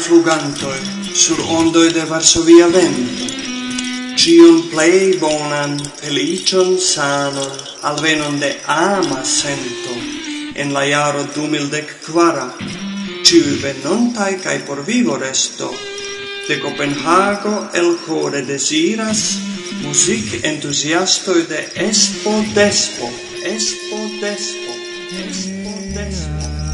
flugantoi sur ondoi de Varsovia vento. Cion plei bonan, felicion sanon, alvenon de ama sento, en la iaro du mildek kvara, ciui venontai cae por vivo resto, de Copenhago el core desiras, music entusiastoi de Espo Despo, Espo Despo, Espo Despo.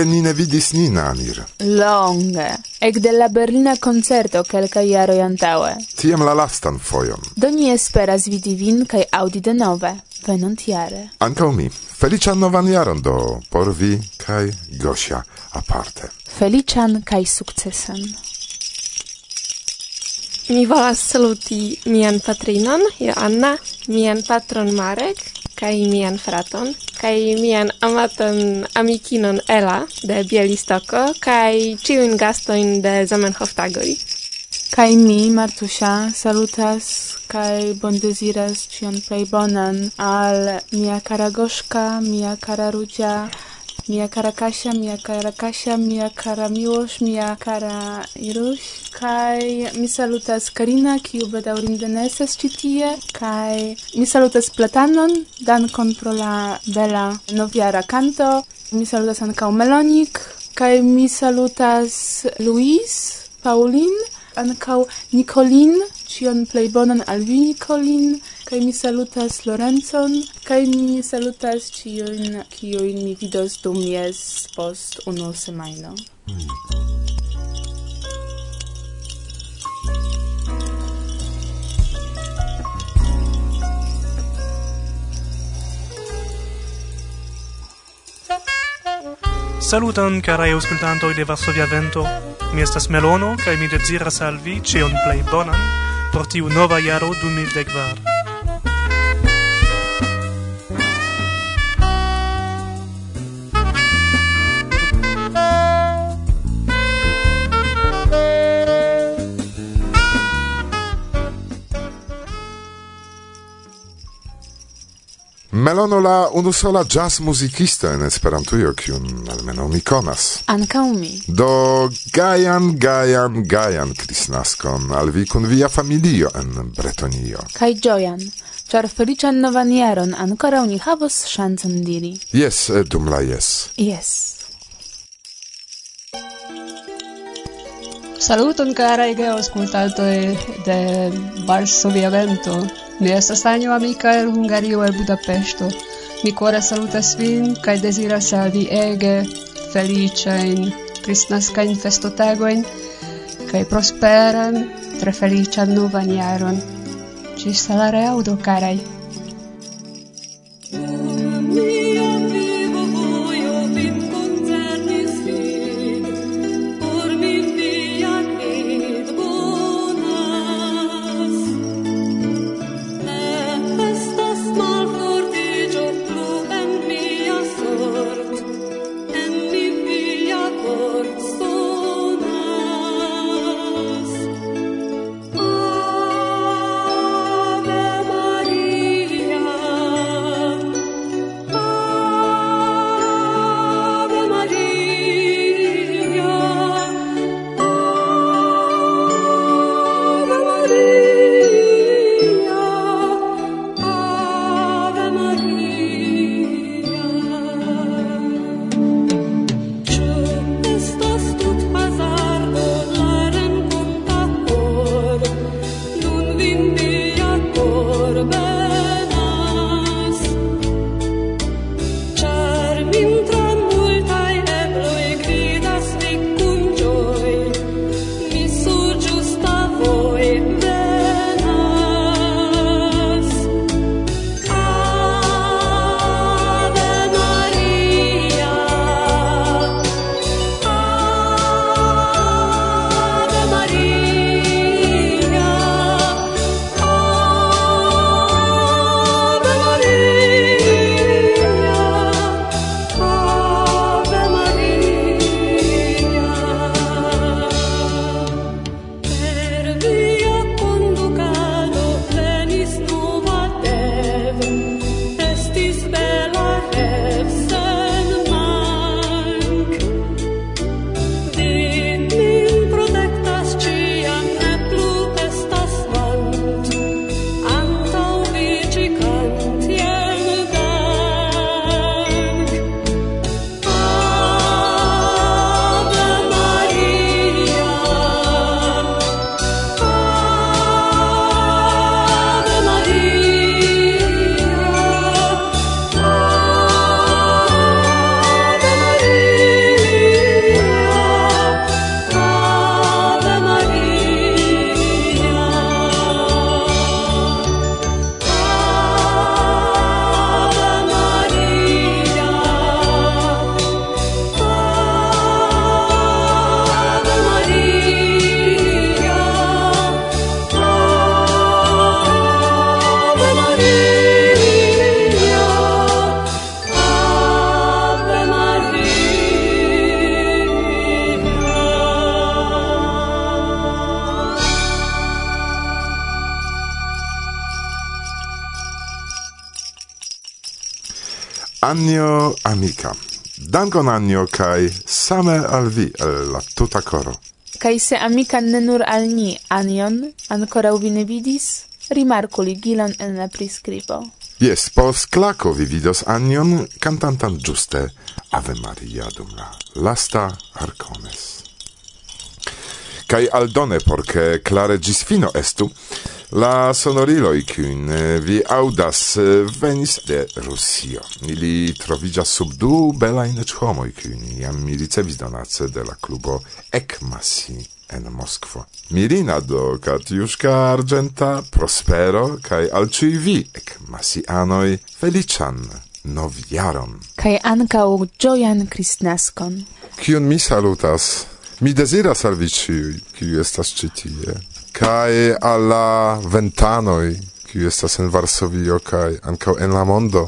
longe ni ne vidis nin, Amir. Longe. Ec de la Berlina concerto quelca iaro iantaue. Tiem la lastan foion. Do ni esperas vidi vin cae audi de nove, venant iare. Ancao mi. Felician novan iaron do por vi cae Gosia aparte. Felician cae succesan. Mi volas saluti mian patrinon, Joanna, mian patron Marek, kai mian fraton, kai mian amatan amikinon Ela de Bielistoko, kai ciuin gastoin de Zamenhof Tagoi. Kai mi, Martusia, salutas kai bondeziras cion plei bonan al mia karagoszka, mia kara rudzia, Mia cara Kasia, mia cara Kasia, mia cara Miłosz, mia cara Iruś, kaj mi salutas Karina, kiu bedaurinde ne estas ĉi tie, kaj mi salutas Platanon, dankon pro la bela novjara kanto, mi salutas ankaŭ Melonik, kaj mi salutas Luis, Paulin, ankaŭ Nicolin, Cion plei bonan al vi, Nicolin, kaj mi salutas Lorenzon, kai mi salutas cion, kiujn mi vidos dum jes post unu semajno. Saluton, carai auscultantoi de Varsovia Vento. Mi estas Melono, cae mi deziras al vi cion plei bonan, por tiu nova jaro 2010. Melono la unusola jazz musicista en Esperantujo, kiun almeno mi konas. Ankaŭ mi. Do gajan, gajan, gajan kristnaskon al vi kun via familio en Bretonio. Kaj ĝojan ĉar feliĉan novan jaron ankoraŭ ni havos ŝancon diri. Jes, dum la jes. Jes. Saluton caraj geoscultantoj de Varsovia Vento. Mi estas Anjo Amika el Hungario el Budapeŝto. Mi kore salutas vin kaj deziras al vi ege feliĉajn kristnaskajn festotagojn kaj prosperan, tre feliĉan novan jaron. Ĝis la reaŭdo, karaj! Anio amica. Dankon Anjo kai same al vi el la tuta coro. Kai se amica ne nur al ni anion, ancora vi ne vidis, rimarku ligilon en la prescribo. Yes, pos claco vi vidos Anjon cantantan giuste Ave Maria dum la lasta arcones. Kai aldone por clare klare fino estu, La sonoriloj, kiun eh, vi audas eh, venis de Rusio. Ili trovija sub du belajn homoj, kiun jam mi ricevis donace de la klubo Ekmasi en Moskvo. Mirina do Katiuszka Argenta, Prospero kai al ĉiuj vi ekmasianoj felician noviaron. Kai ankaŭ ĝojan kristnaskon. Kiun mi salutas? Mi desiras al vi ciui, kiu estas citie kai alla ventanoi kiu estas en Varsovio kai ancau en la mondo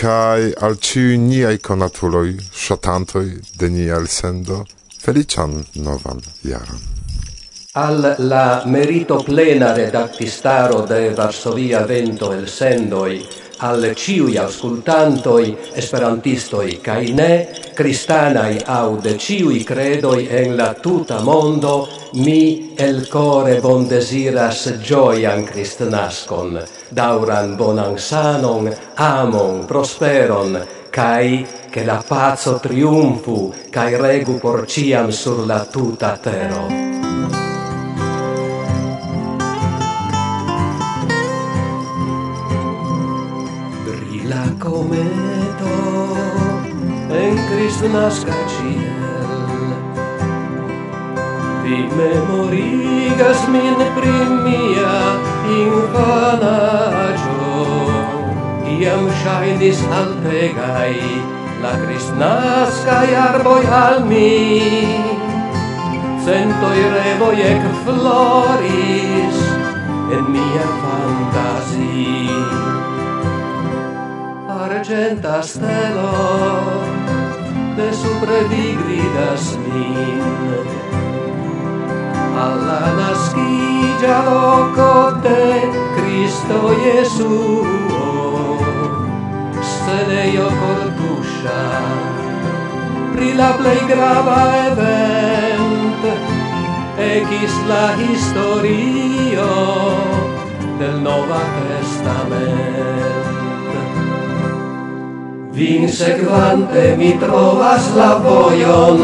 kai al ĉiuj niai conatuloi ŝatantoj de nia sendo felician novan jaron. Al la merito plena redaktistaro de Varsovia Vento elsendoj al ciui auscultantoi esperantistoi cae ne cristanai au de ciui credoi en la tuta mondo mi el core bon desiras gioian cristnascon dauran bonan sanon amon prosperon cae che la pazzo triumfu cae regu por ciam sur la tuta tero. ĝis naska ĉiel Vi memorigas min primia infanaggio Iam shainis altegai la kristnaskaj arboi al mi Sento i revoi ec floris en mia fantasia Argenta stelo de supre digridas min. Alla nascigia loco de Cristo Jesuo sedeio cortuscia pri la plei grava event ecis la historio del Nova Testament. Vin sekvante mi trovas la vojon,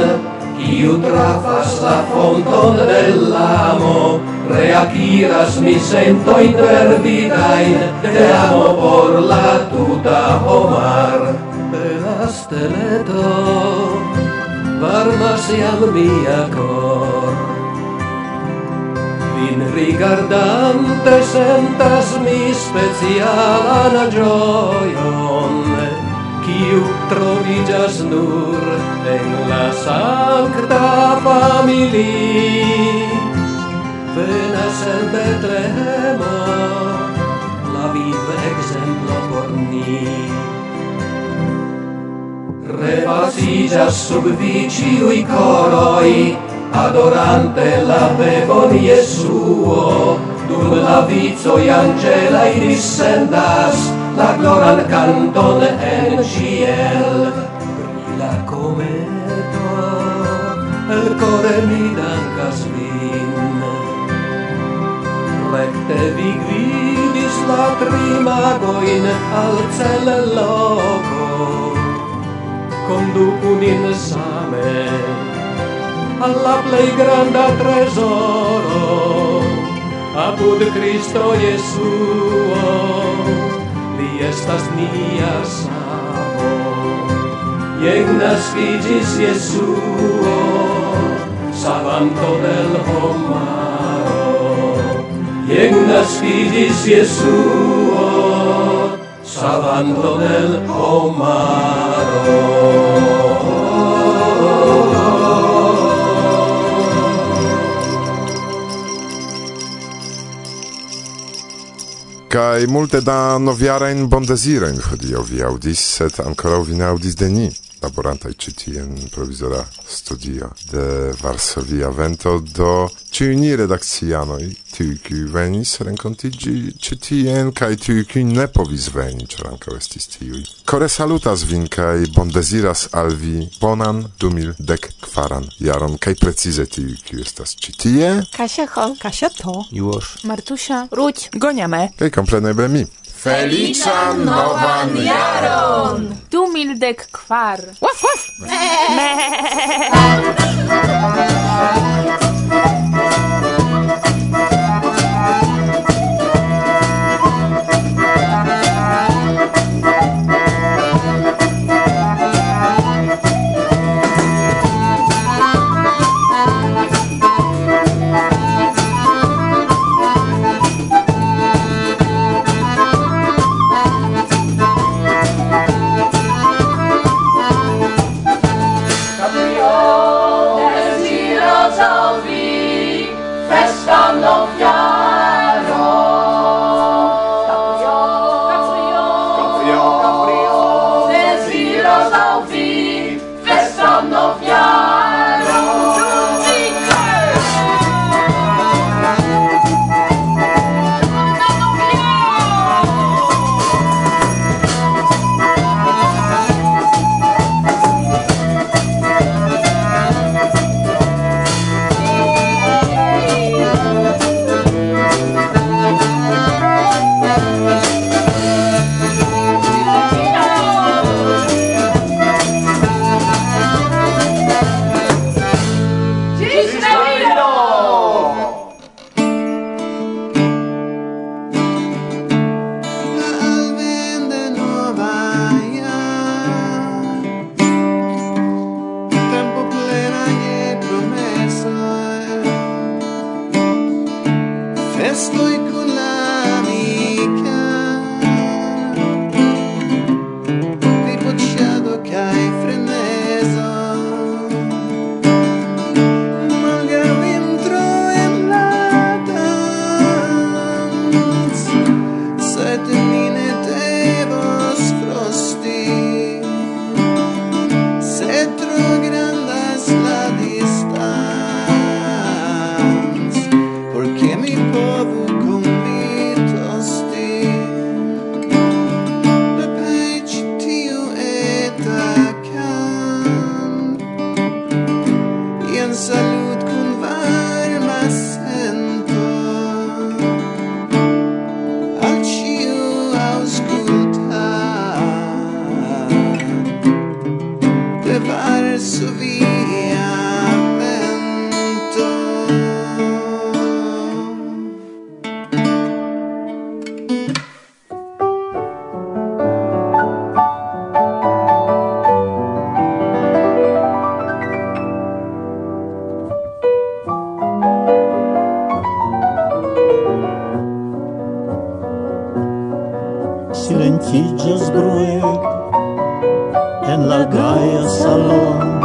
kiu trafas la fonton de l'amo, reakiras mi sentojn perdidajn, de amo por la tuta homar. De la steleto varmas jam mia cor, Vin rigardante sentas mi specialan gioion, kiu troviĝas nur en la sankta famili Venas el Betlehemo la vive exemplo por ni. Repasiĝas sub vi ĉiuj coroi adorante la bebon Jesuo, dum la vizoi angelai dissendas, la glora al canto del ciel. Brilla come tu el core mi dancas vin recte vi gvidis la trimagoin al cel loco. Conducu nin same alla plei granda tresoro. Apud Cristo Jesuo fiestas mías, amor. Pięknas widzisz Jezuo, sabanto del homaro. Pięknas widzisz Jezuo, sabanto del homaro. Kai multe da noviara in bondesira in hodio vi audis, set ancora vi ne audis de ni. laboranta i citi in provisora studio de Varsovia Vento do Ciuni redaxianoi, tiu qui venis rencontigi citien, cae tiu qui ne povis veni, cer anca estis tiui. Core salutas vin, cae bondesiras al vi bonan 2014 jaron, cae precize tiu qui estas citie. kasia to Juosz, Martusia, Ruć, Goniame. Cae compleneble mi. Felician novan jaron! Du mildek kwar. Waf, waf! silentigas brue en la gaia salon.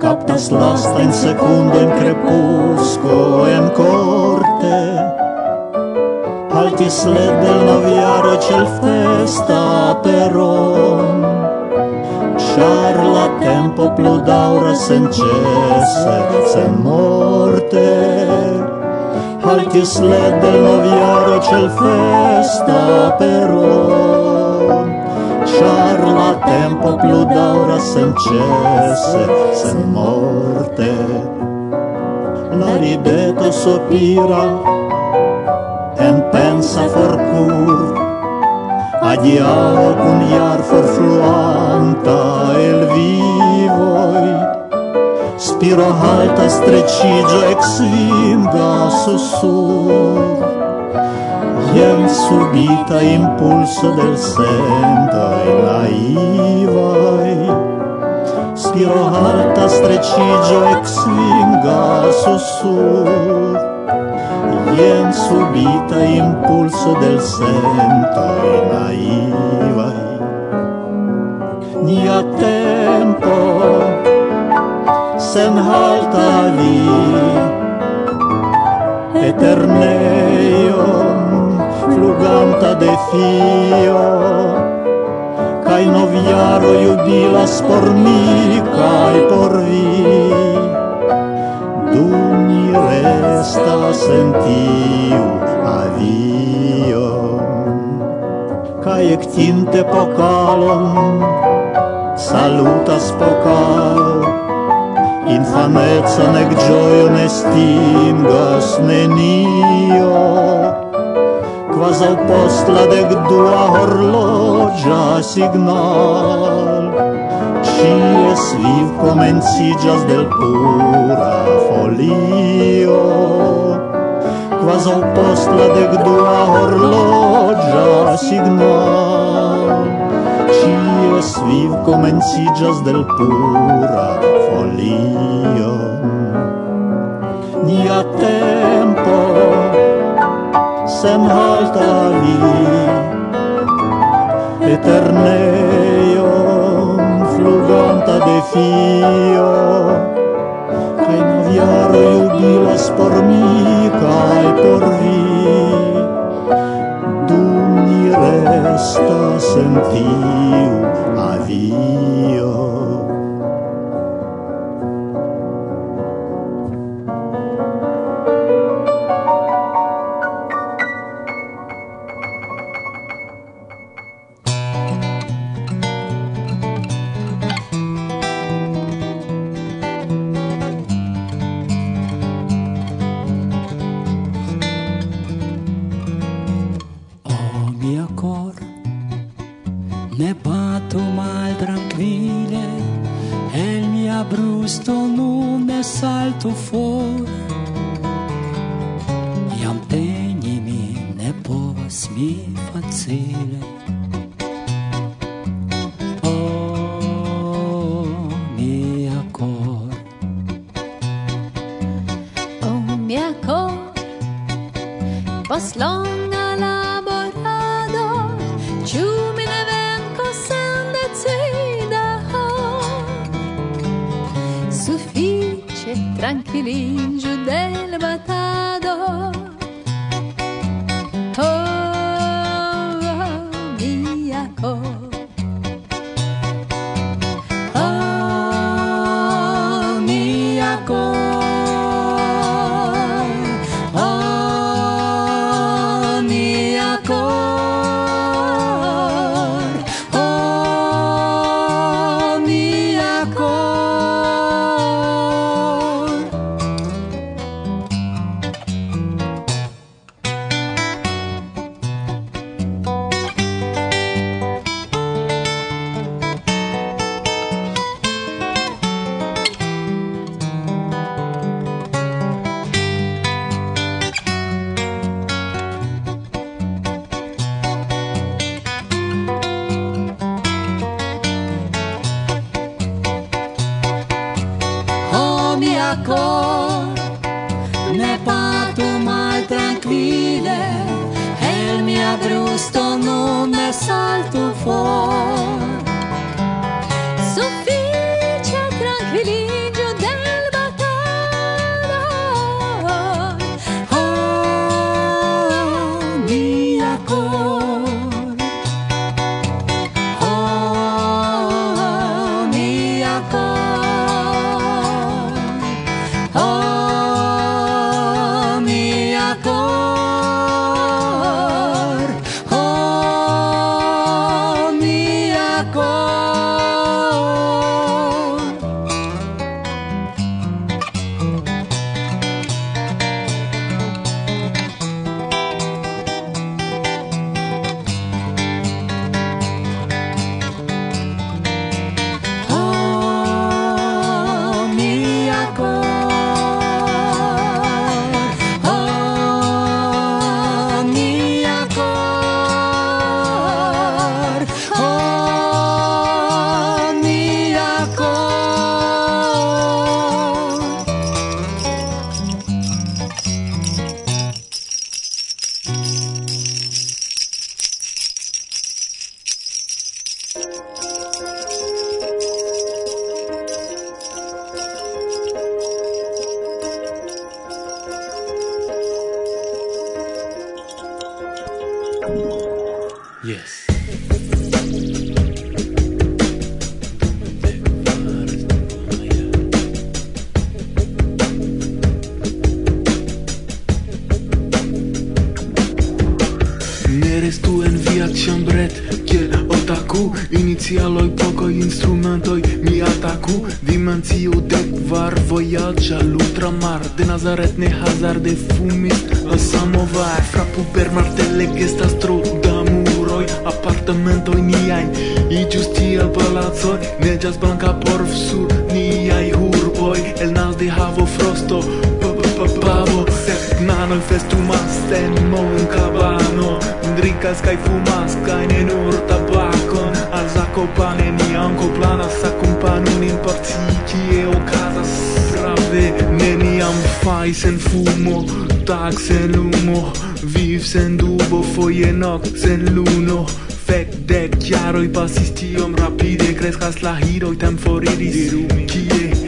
Captas lasta in secundo in crepusco en corte altis led del naviaro cel festa peron char la tempo plu daura sen cesse sen morte. qualche sled dell'oviario c'è il festa però Charla tempo più d'ora sen cesse, sen morte. La rideto sopira e pensa for cur Adia cun iar for fluanta. spiro alta strecigio exinda sussur Ien subita impulso del senta e naivai. Spiro alta strecigio exinda sussur Ien subita impulso del senta e naivai. Nia tempo senhalta vi Eterneion fluganta de fio Kaj noviaro jubilas por mi kaj por vi. Du ni restas en tiu avio Kaj ectinte pokalon salutas pokal infanecon ec ne estingas nenio. Quasau post la dec dua horlogia signal. Cies viv comencigas del pura folio. Quasau post la dec dua horlogia signal. Cies viv comencigas del pura folio. Nia tempo sem halta vi. Eterneion fluganta de fio. Cae noviaro jubilas por mi, cae por vi. estas en tiu avio. tranquille el mia brusto nun ne salto for Iam teni ne povas mi facile. salto specialoj poco instrumentoi. Mi ataku dimensio de kvar al ultramar de Nazaret ne hazarde fumis la samovar frapu per martelle che sta tro da muroj apartamentoj niaj iĝus tiel palacoj neĝas blanka porv sur niaj el nas de havo frosto pavo. Sep il festumas en mon cabano. Drinkas kai fumas kai ne nur tabak sacco pane Nianco planas accompanon in particie ocasas Prave neniam fai sen fumo Tag sen lumo Viv sen dubo foie noc sen luno. Fec chiaro i pasis tiom rapide Crescas la hiroi tempo foriris. Kie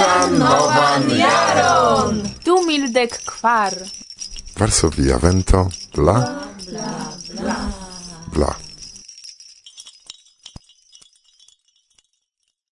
feliĉan novan jaron! Du mildek kvar. Varsovia vento, la...